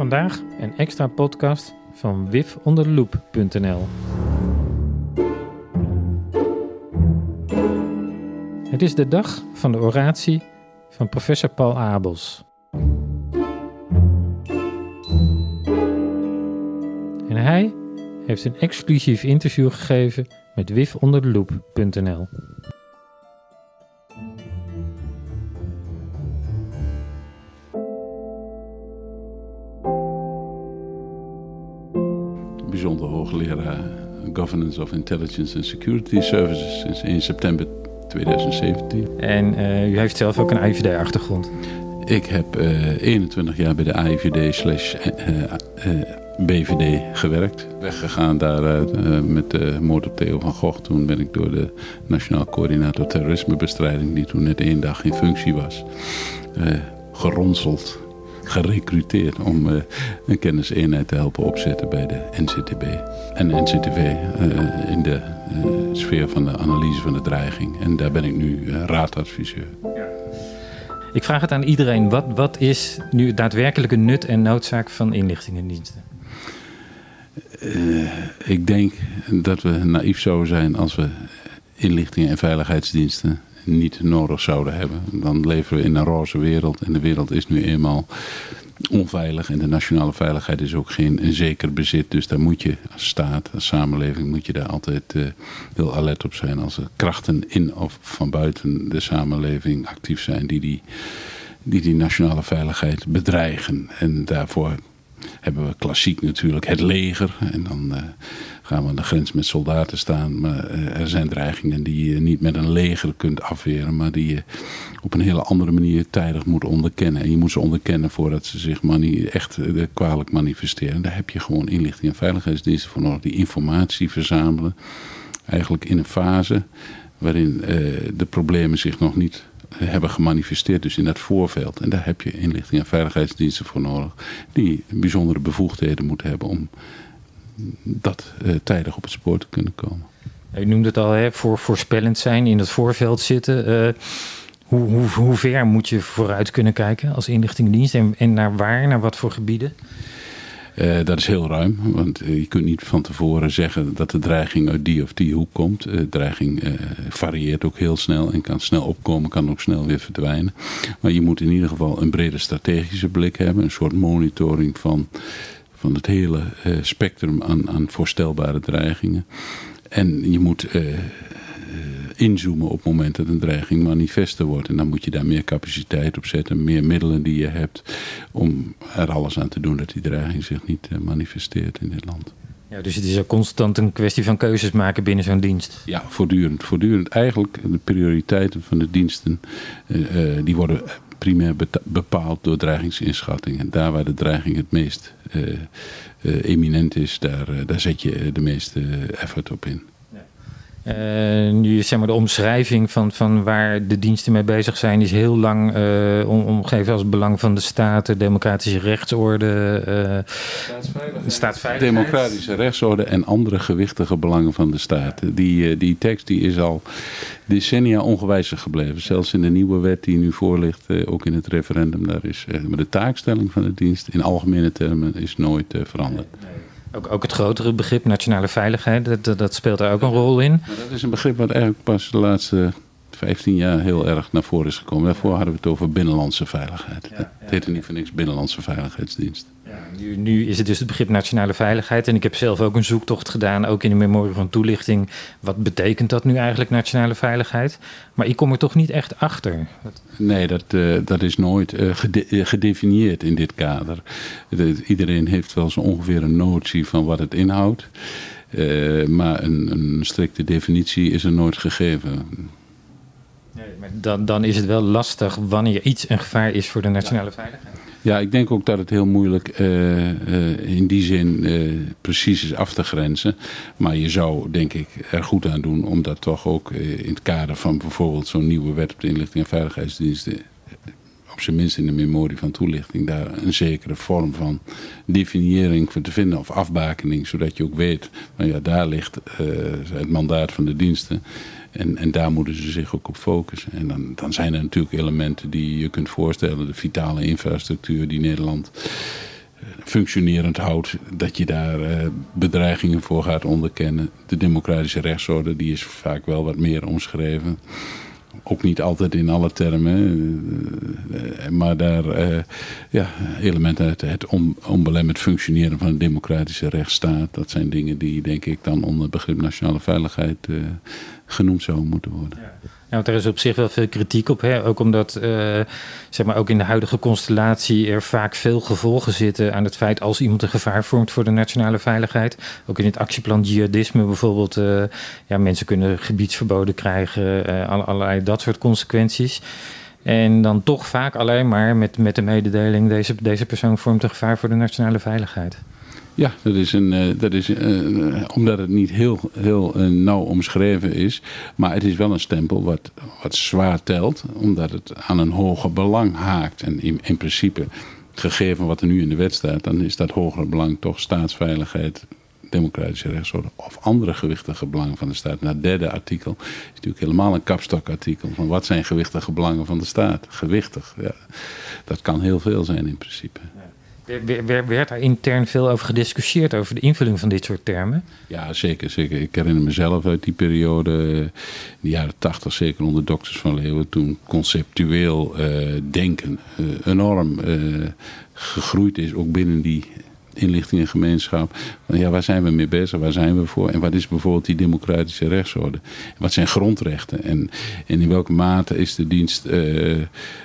Vandaag een extra podcast van wifonderloop.nl. Het is de dag van de oratie van professor Paul Abels. En hij heeft een exclusief interview gegeven met wifonderloop.nl. bijzonder hoogleraar Governance of Intelligence and Security Services sinds 1 september 2017. En uh, u heeft zelf ook een AIVD-achtergrond. Ik heb uh, 21 jaar bij de AIVD slash BVD gewerkt. Weggegaan daar met de moord op Theo van Gogh. Toen ben ik door de Nationaal Coördinator Terrorismebestrijding, die toen net één dag in functie was, geronseld gerecruiteerd om uh, een kenniseenheid te helpen opzetten bij de NCTB. En NCTV uh, in de uh, sfeer van de analyse van de dreiging. En daar ben ik nu raadadviseur. Ja. Ik vraag het aan iedereen. Wat, wat is nu daadwerkelijke nut en noodzaak van inlichtingendiensten? ik denk dat we naïef zouden zijn als we inlichtingen en veiligheidsdiensten niet nodig zouden hebben. Dan leven we in een roze wereld en de wereld is nu eenmaal onveilig. En de nationale veiligheid is ook geen zeker bezit. Dus daar moet je als staat, als samenleving, moet je daar altijd uh, heel alert op zijn. Als er krachten in of van buiten de samenleving actief zijn die die, die, die nationale veiligheid bedreigen. En daarvoor hebben we klassiek natuurlijk het leger. En dan uh, gaan we aan de grens met soldaten staan. Maar uh, er zijn dreigingen die je niet met een leger kunt afweren. Maar die je op een hele andere manier tijdig moet onderkennen. En je moet ze onderkennen voordat ze zich echt uh, kwalijk manifesteren. Daar heb je gewoon inlichting en veiligheidsdiensten voor nodig. Die informatie verzamelen. Eigenlijk in een fase waarin de problemen zich nog niet hebben gemanifesteerd, dus in dat voorveld. En daar heb je inlichting en veiligheidsdiensten voor nodig, die bijzondere bevoegdheden moeten hebben om dat uh, tijdig op het spoor te kunnen komen. U noemde het al, hè, voor voorspellend zijn, in het voorveld zitten. Uh, hoe, hoe, hoe ver moet je vooruit kunnen kijken als inlichtingendienst en, en naar waar, naar wat voor gebieden? Uh, dat is heel ruim, want je kunt niet van tevoren zeggen dat de dreiging uit die of die hoek komt. Uh, dreiging varieert ook heel snel en kan snel opkomen, kan ook snel weer verdwijnen. Maar je moet in ieder geval een brede strategische blik hebben, een soort monitoring van, van het hele spectrum aan, aan voorstelbare dreigingen. En je moet inzoomen op het moment dat een dreiging manifester wordt. En dan moet je daar meer capaciteit op zetten, meer middelen die je hebt om er alles aan te doen dat die dreiging zich niet manifesteert in dit land. Ja, dus het is ook constant een kwestie van keuzes maken binnen zo'n dienst. Ja, voortdurend. Voortdurend eigenlijk de prioriteiten van de diensten, uh, uh, die worden primair bepaald door dreigingsinschatting. En daar waar de dreiging het meest eminent is, daar, daar zet je de meeste effort op in. Uh, nu zeg maar de omschrijving van, van waar de diensten mee bezig zijn, is heel lang uh, omgeven als belang van de staat, de democratische rechtsorde, uh, staatsveiligheid. staatsveiligheid. Democratische rechtsorde en andere gewichtige belangen van de staat. Die, die tekst die is al decennia ongewijzigd gebleven. Zelfs in de nieuwe wet die nu voor ligt, ook in het referendum, daar is de taakstelling van de dienst in algemene termen is nooit veranderd. Ook, ook het grotere begrip nationale veiligheid, dat, dat speelt daar ook een rol in. Maar dat is een begrip wat eigenlijk pas de laatste 15 jaar heel erg naar voren is gekomen. Daarvoor hadden we het over binnenlandse veiligheid. Ja, ja, het heette niet voor niks binnenlandse veiligheidsdienst. Ja, nu, nu, is het dus het begrip nationale veiligheid. En ik heb zelf ook een zoektocht gedaan, ook in de memorie van toelichting. Wat betekent dat nu eigenlijk, nationale veiligheid? Maar ik kom er toch niet echt achter. Nee, dat, uh, dat is nooit uh, gede gedefinieerd in dit kader. De, iedereen heeft wel zo ongeveer een notie van wat het inhoudt. Uh, maar een, een strikte definitie is er nooit gegeven. Nee, maar dan, dan is het wel lastig wanneer iets een gevaar is voor de nationale ja. veiligheid. Ja, ik denk ook dat het heel moeilijk uh, uh, in die zin uh, precies is af te grenzen. Maar je zou, denk ik, er goed aan doen om dat toch ook in het kader van bijvoorbeeld zo'n nieuwe wet op de inlichting en veiligheidsdiensten op zijn in de memorie van toelichting, daar een zekere vorm van definiëring voor te vinden of afbakening, zodat je ook weet, nou ja, daar ligt uh, het mandaat van de diensten. En, en daar moeten ze zich ook op focussen. En dan, dan zijn er natuurlijk elementen die je kunt voorstellen. De vitale infrastructuur die Nederland functionerend houdt, dat je daar bedreigingen voor gaat onderkennen. De democratische rechtsorde die is vaak wel wat meer omschreven ook niet altijd in alle termen. Eh, eh, maar daar uh, ja, elementen uit het onbelemmerd functioneren van een democratische rechtsstaat. Dat zijn dingen die denk ik dan onder het begrip nationale veiligheid genoemd zouden moeten worden. Ja. Want er is op zich wel veel kritiek op. Hè? Ook omdat, uh, zeg maar, ook in de huidige constellatie er vaak veel gevolgen zitten aan het feit als iemand een gevaar vormt voor de nationale veiligheid. Ook in het actieplan jihadisme bijvoorbeeld. Uh, ja, mensen kunnen gebiedsverboden krijgen, uh, allerlei dat soort consequenties. En dan toch vaak alleen maar met, met de mededeling: deze, deze persoon vormt een gevaar voor de nationale veiligheid. Ja, dat is, een, eh, dat is uh, omdat het niet heel, heel nauw omschreven is. Maar het is wel een stempel wat, wat zwaar telt, omdat het aan een hoger belang haakt. En in, in principe, gegeven wat er nu in de wet staat, dan is dat hogere belang toch staatsveiligheid, democratische rechtsorde of andere gewichtige belangen van de staat. Het derde artikel is natuurlijk helemaal een kapstokartikel van wat zijn gewichtige belangen van de staat. Gewichtig, ja. dat kan heel veel zijn in principe. Werd daar intern veel over gediscussieerd, over de invulling van dit soort termen? Ja, zeker. zeker. Ik herinner mezelf uit die periode, in de jaren tachtig, zeker onder dokters van Leeuwen, toen conceptueel uh, denken uh, enorm uh, gegroeid is, ook binnen die inlichtingengemeenschap. Ja, waar zijn we mee bezig? Waar zijn we voor? En wat is bijvoorbeeld die democratische rechtsorde? Wat zijn grondrechten? En, in welke mate is de dienst uh,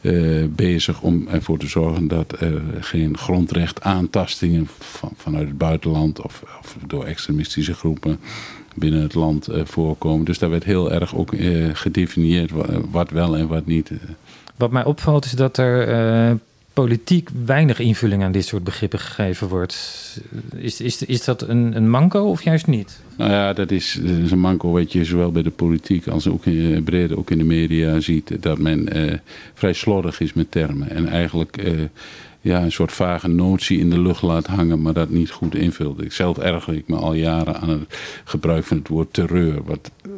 uh, bezig om ervoor te zorgen dat er geen grondrechtaantastingen van, vanuit het buitenland of, of, door extremistische groepen binnen het land uh, voorkomen. Dus daar werd heel erg ook gedefinieerd wat wel en wat niet. Wat mij opvalt is dat er politiek weinig invulling aan dit soort begrippen gegeven wordt. Is, is, is dat een, een manco of juist niet? Nou ja, dat is, een manco wat je zowel bij de politiek als ook in, breder ook in de media ziet. Dat men eh, vrij slordig is met termen. En eigenlijk eh, ja, een soort vage notie in de lucht laat hangen, maar dat niet goed invult. Ik zelf erger ik me al jaren aan het gebruik van het woord terreur. Wat eh,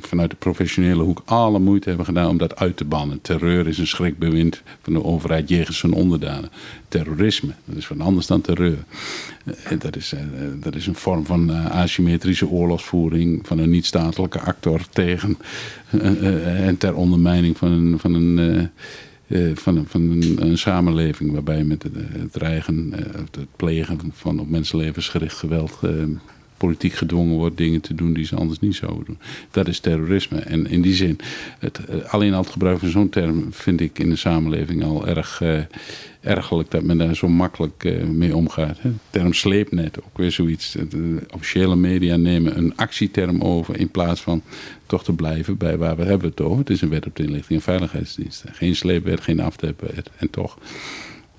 vanuit de professionele hoek alle moeite hebben gedaan om dat uit te bannen. Terreur is een schrikbewind van de overheid jegens zijn onderdanen. Terrorisme, dat is wat anders dan terreur. Eh, dat is, eh, dat is een vorm van eh, asymmetrische oorlogsvoering van een niet-statelijke actor tegen en ter ondermijning van een. Van een van, een, van samenleving waarbij met het, dreigen, het plegen van op mensenlevens gericht geweld politiek gedwongen wordt dingen te doen die ze anders niet zouden doen. Dat is terrorisme. En in die zin, het, eh, alleen al het gebruik van zo'n term vind ik in de samenleving al erg uh, ergerlijk dat men daar zo makkelijk uh, mee omgaat. Hè. De term sleepnet, ook weer zoiets. De officiële media nemen een actieterm over in plaats van toch te blijven bij waar we hebben het over. Het is een wet op de inlichting en veiligheidsdiensten. Geen sleepwet, geen aftapwet. En toch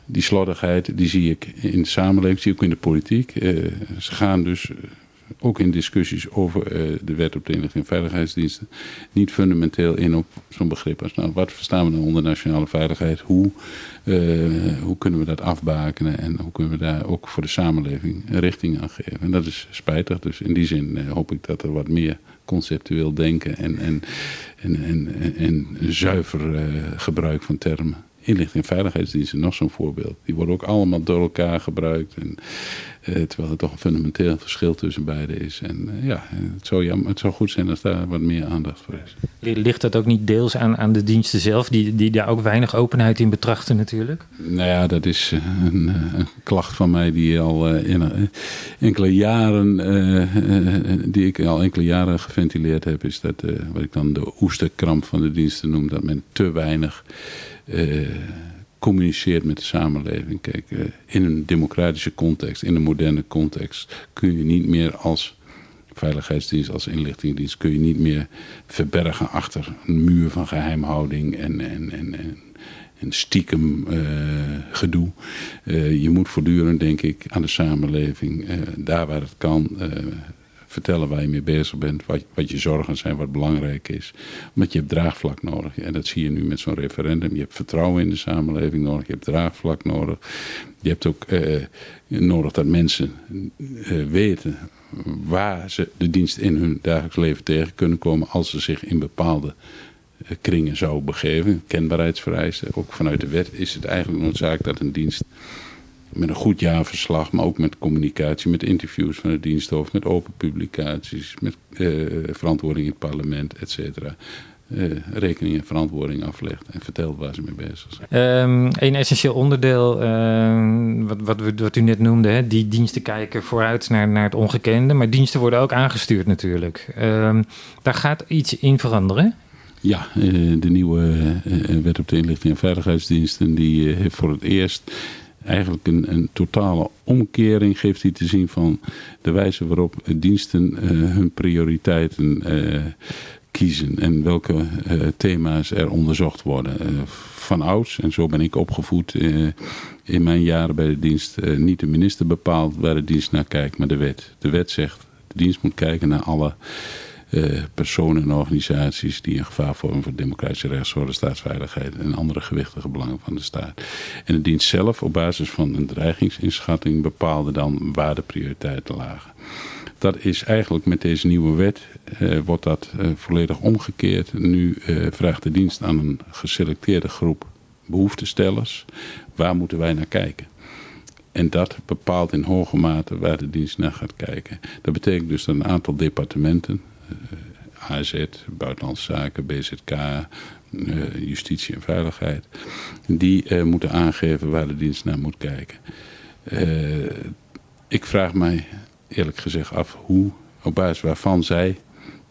die slordigheid, die zie ik in de samenleving, zie ik ook in de politiek. ze gaan dus ook in discussies over uh, de wet op de inlichting en veiligheidsdiensten, niet fundamenteel in op zo'n begrip als, nou, wat verstaan we dan onder nationale veiligheid? Hoe, uh, hoe kunnen we dat afbakenen en hoe kunnen we daar ook voor de samenleving een richting aan geven? En dat is spijtig, dus in die zin uh, hoop ik dat er wat meer conceptueel denken en, en, en, en, zuiver gebruik van termen inlichting en veiligheidsdiensten, nog zo'n voorbeeld. Die worden ook allemaal door elkaar gebruikt. En, eh, terwijl er toch een fundamenteel verschil tussen beide is. En eh, ja, het zou, jammer, het zou goed zijn als daar wat meer aandacht voor is. Ligt dat ook niet deels aan, aan de diensten zelf, die, die daar ook weinig openheid in betrachten natuurlijk? Nou ja, dat is eh, een, een klacht van mij die al in, enkele jaren, die ik al enkele jaren geventileerd heb, is dat wat ik dan de oesterkramp van de diensten noem, dat men te weinig uh, communiceert met de samenleving. Kijk, uh, in een democratische context, in een moderne context, kun je niet meer als veiligheidsdienst, als inlichtingendienst, kun je niet meer verbergen achter een muur van geheimhouding en, en, en, en, stiekem uh, gedoe. je moet voortdurend, denk ik, aan de samenleving, daar waar het kan, vertellen waar je mee bezig bent, wat, wat je zorgen zijn, wat belangrijk is. Want je hebt draagvlak nodig. En dat zie je nu met zo'n referendum. Je hebt vertrouwen in de samenleving nodig, je hebt draagvlak nodig. Je hebt ook uh, nodig dat mensen uh, weten waar ze de dienst in hun dagelijks leven tegen kunnen komen als ze zich in bepaalde uh, kringen zouden begeven. Kenbaarheidsvereisten, ook vanuit de wet is het eigenlijk noodzakelijk dat een dienst met een goed jaarverslag, maar ook met communicatie, met interviews van het diensthoofd, met open publicaties, met verantwoording in het parlement, et cetera uh, rekening en verantwoording aflegt en vertelt waar ze mee bezig zijn. Um, een essentieel onderdeel, uh, wat, wat, wat, u net noemde, hè, die diensten kijken vooruit naar, naar het ongekende, maar diensten worden ook aangestuurd natuurlijk. Um, daar gaat iets in veranderen. Ja, uh, de nieuwe wet op de inlichting en veiligheidsdiensten, die heeft voor het eerst eigenlijk een, een, totale omkering geeft hij te zien van de wijze waarop diensten hun prioriteiten kiezen en welke uh, thema's er onderzocht worden. Uh, van ouds, en zo ben ik opgevoed in mijn jaren bij de dienst, niet de minister bepaalt waar de dienst naar kijkt, maar de wet. De wet zegt, de dienst moet kijken naar alle personen en organisaties die een gevaar vormen voor democratische rechtsorde, staatsveiligheid en andere gewichtige belangen van de staat. En de dienst zelf, op basis van een dreigingsinschatting, bepaalde dan waar de prioriteiten lagen. Dat is eigenlijk met deze nieuwe wet, eh, wordt dat eh, volledig omgekeerd. Nu eh, vraagt de dienst aan een geselecteerde groep behoeftestellers, waar moeten wij naar kijken? En dat bepaalt in hoge mate waar de dienst naar gaat kijken. Dat betekent dus dat een aantal departementen, AZ, Buitenlandse Zaken, BZK, uh, Justitie en Veiligheid, die uh, moeten aangeven waar de dienst naar moet kijken. ik vraag mij eerlijk gezegd af hoe, op basis waarvan zij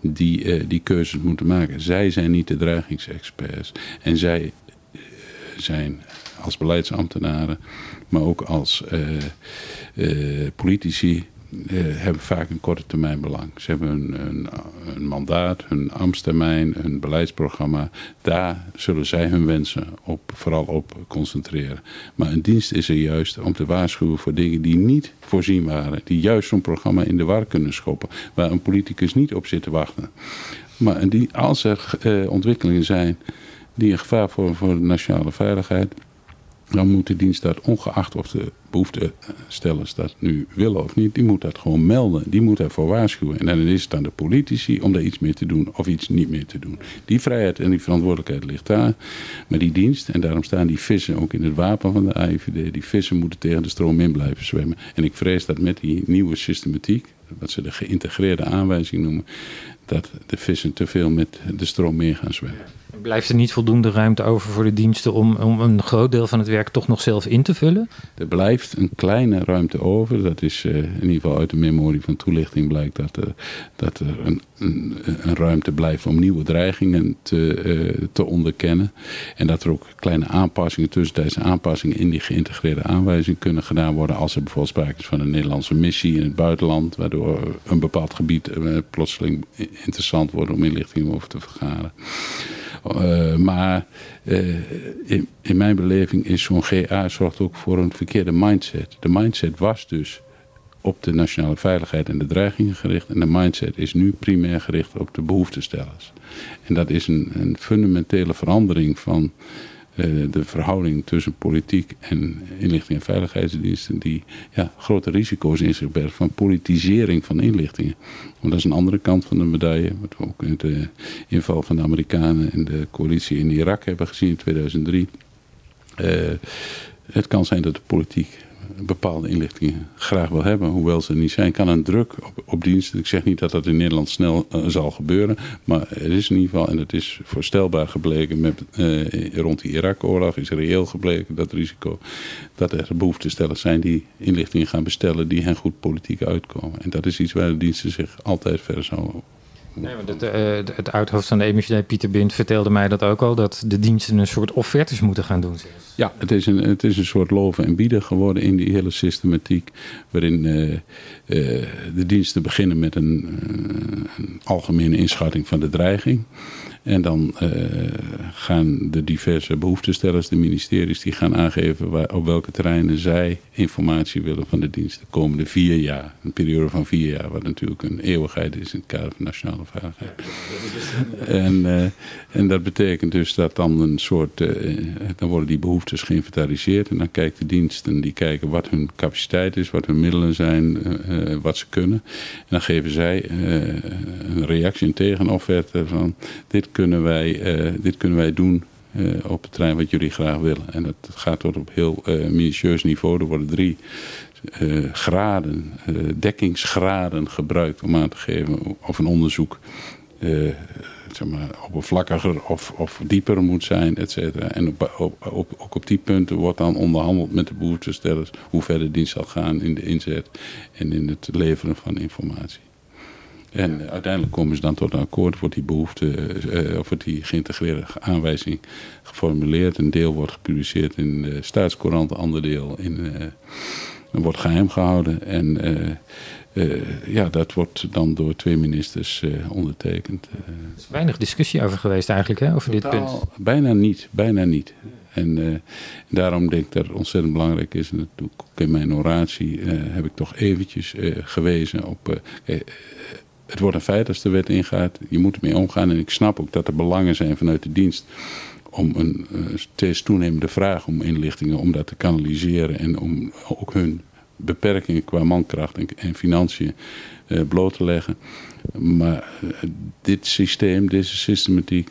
die, die keuzes moeten maken. Zij zijn niet de dreigingsexperts. En zij zijn als beleidsambtenaren, maar ook als politici hebben vaak een korte termijn belang. Ze hebben een, een, een, mandaat, hun ambtstermijn, een beleidsprogramma. Daar zullen zij hun wensen op, vooral op concentreren. Maar een dienst is er juist om te waarschuwen voor dingen die niet voorzien waren. Die juist zo'n programma in de war kunnen schoppen. Waar een politicus niet op zit te wachten. Maar die, als er uh, ontwikkelingen zijn die een gevaar vormen voor de nationale veiligheid dan moet de dienst dat, ongeacht of de behoeftestellers dat nu willen of niet, die moet dat gewoon melden. Die moet daarvoor waarschuwen. En dan is het aan de politici om daar iets mee te doen of iets niet meer te doen. Die vrijheid en die verantwoordelijkheid ligt daar. Maar die dienst, en daarom staan die vissen ook in het wapen van de AIVD, die vissen moeten tegen de stroom in blijven zwemmen. En ik vrees dat met die nieuwe systematiek, wat ze de geïntegreerde aanwijzing noemen, dat de vissen te veel met de stroom mee gaan zwemmen. Blijft er niet voldoende ruimte over voor de diensten om, om een groot deel van het werk toch nog zelf in te vullen? Er blijft een kleine ruimte over. Dat is uh, in ieder geval uit de memorie van toelichting blijkt dat, uh, dat er een, een, een, ruimte blijft om nieuwe dreigingen te, uh, te onderkennen. En dat er ook kleine aanpassingen, tussentijdse aanpassingen in die geïntegreerde aanwijzing kunnen gedaan worden. Als er bijvoorbeeld sprake is van een Nederlandse missie in het buitenland, waardoor een bepaald gebied plotseling interessant wordt om inlichtingen over te vergaren. Uh, maar uh, in, mijn beleving is zo'n GA zorgt ook voor een verkeerde mindset. De mindset was dus op de nationale veiligheid en de dreigingen gericht. En de mindset is nu primair gericht op de behoeftestellers. En dat is een, een fundamentele verandering van eh, de verhouding tussen politiek en inlichting en veiligheidsdiensten die ja, grote risico's in zich bergt van politisering van inlichtingen. Want dat is een andere kant van de medaille, wat we ook in de inval van de Amerikanen en de coalitie in Irak hebben gezien in 2003. Uh, eh, het kan zijn dat de politiek bepaalde inlichtingen graag wil hebben, hoewel ze niet zijn, kan een druk op, op dienst. Ik zeg niet dat dat in Nederland snel uh, zal gebeuren, maar het is in ieder geval, en het is voorstelbaar gebleken met, uh, rond die Irak-oorlog, is reëel gebleken dat risico dat er behoeftestellers zijn die inlichtingen gaan bestellen die hen goed politiek uitkomen. En dat is iets waar de diensten zich altijd verder zouden Nee, maar het, uh, het uithoofd van de EMVD, Pieter Bind, vertelde mij dat ook al, dat de diensten een soort offertes moeten gaan doen. Ja, het is een, het is een soort loven en bieden geworden in die hele systematiek, waarin uh, uh, de diensten beginnen met een, een, algemene inschatting van de dreiging. En dan uh, gaan de diverse behoeftestellers, de ministeries, die gaan aangeven waar, op welke terreinen zij informatie willen van de dienst de komende vier jaar. Een periode van vier jaar, wat natuurlijk een eeuwigheid is in het kader van nationale veiligheid. En, uh, en dat betekent dus dat dan een soort, uh, dan worden die behoeftes geïnventariseerd en dan kijkt de dienst en die kijken wat hun capaciteit is, wat hun middelen zijn, wat ze kunnen. En dan geven zij een reactie, een tegenofferte van dit kunnen wij, uh, dit kunnen wij doen op het terrein wat jullie graag willen. En dat gaat tot op heel minutieus niveau. Er worden drie graden, dekkingsgraden gebruikt om aan te geven of een onderzoek zeg maar, oppervlakkiger of, of dieper moet zijn, et cetera. En op, op, ook op die punten wordt dan onderhandeld met de behoeftestellers hoe ver de dienst zal gaan in de inzet en in het leveren van informatie. En uiteindelijk komen ze dan tot een akkoord, wordt die behoefte, uh, of wordt die geïntegreerde aanwijzing geformuleerd. Een deel wordt gepubliceerd in de staatscourant, een ander deel in, uh, wordt geheim gehouden. En uh, ja, dat wordt dan door twee ministers ondertekend. er is weinig discussie over geweest eigenlijk, hè, over dit punt. Bijna niet, bijna niet. En daarom denk ik dat het ontzettend belangrijk is. En ik ook in mijn oratie. heb ik toch eventjes gewezen op het wordt een feit als de wet ingaat. Je moet ermee omgaan. En ik snap ook dat er belangen zijn vanuit de dienst om een uh, steeds toenemende vraag om inlichtingen, om dat te kanaliseren en om ook hun beperkingen qua mankracht en, financiën uh, bloot te leggen. Maar uh, dit systeem, deze systematiek,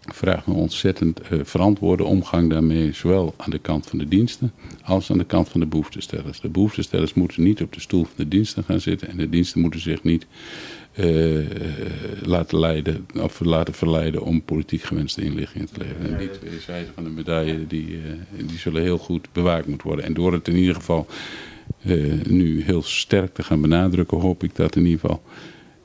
vraagt een ontzettend uh, verantwoorde omgang daarmee, zowel aan de kant van de diensten als aan de kant van de behoeftestellers. De behoeftestellers moeten niet op de stoel van de diensten gaan zitten en de diensten moeten zich niet uh, laten leiden of laten verleiden om politiek gewenste inlichtingen te leveren. En die twee zijden van de medaille die, uh, die zullen heel goed bewaakt moeten worden. En door het in ieder geval nu heel sterk te gaan benadrukken, hoop ik dat in ieder geval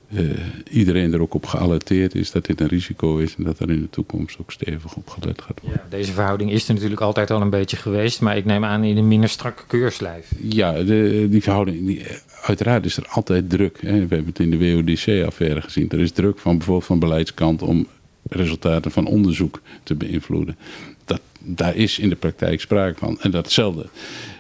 uh, iedereen er ook op gealerteerd is dat dit een risico is en dat er in de toekomst ook stevig op gelet gaat worden. Ja, deze verhouding is er natuurlijk altijd al een beetje geweest, maar ik neem aan in een minder strakke keurslijf. Ja, de, die verhouding, die, uiteraard is er altijd druk. Hè. We hebben het in de WODC-affaire gezien. Er is druk van bijvoorbeeld van beleidskant om resultaten van onderzoek te beïnvloeden. Dat, daar is in de praktijk sprake van. En datzelfde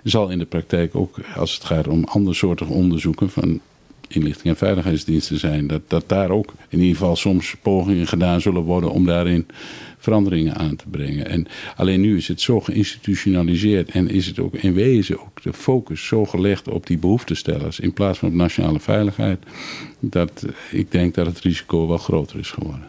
zal in de praktijk ook, als het gaat om andere soorten onderzoeken van inlichting en veiligheidsdiensten zijn. Dat, dat daar ook in ieder geval soms pogingen gedaan zullen worden om daarin veranderingen aan te brengen. En alleen nu is het zo geïnstitutionaliseerd en is het ook in wezen ook de focus zo gelegd op die behoeftestellers in plaats van op nationale veiligheid. Dat ik denk dat het risico wel groter is geworden.